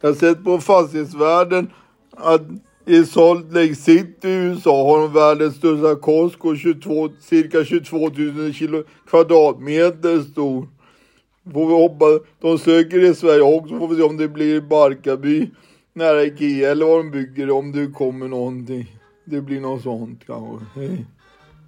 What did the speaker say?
Jag har sett på fastighetsvärden att i Salt Lake City i USA har de världens största Costco, 22, cirka 22 000 kilo, kvadratmeter stor. Får vi hoppas, de söker i Sverige också, får vi se om det blir i Barkarby nära Ikea eller vad de bygger om det kommer någonting. Det blir något sånt kanske. Hej.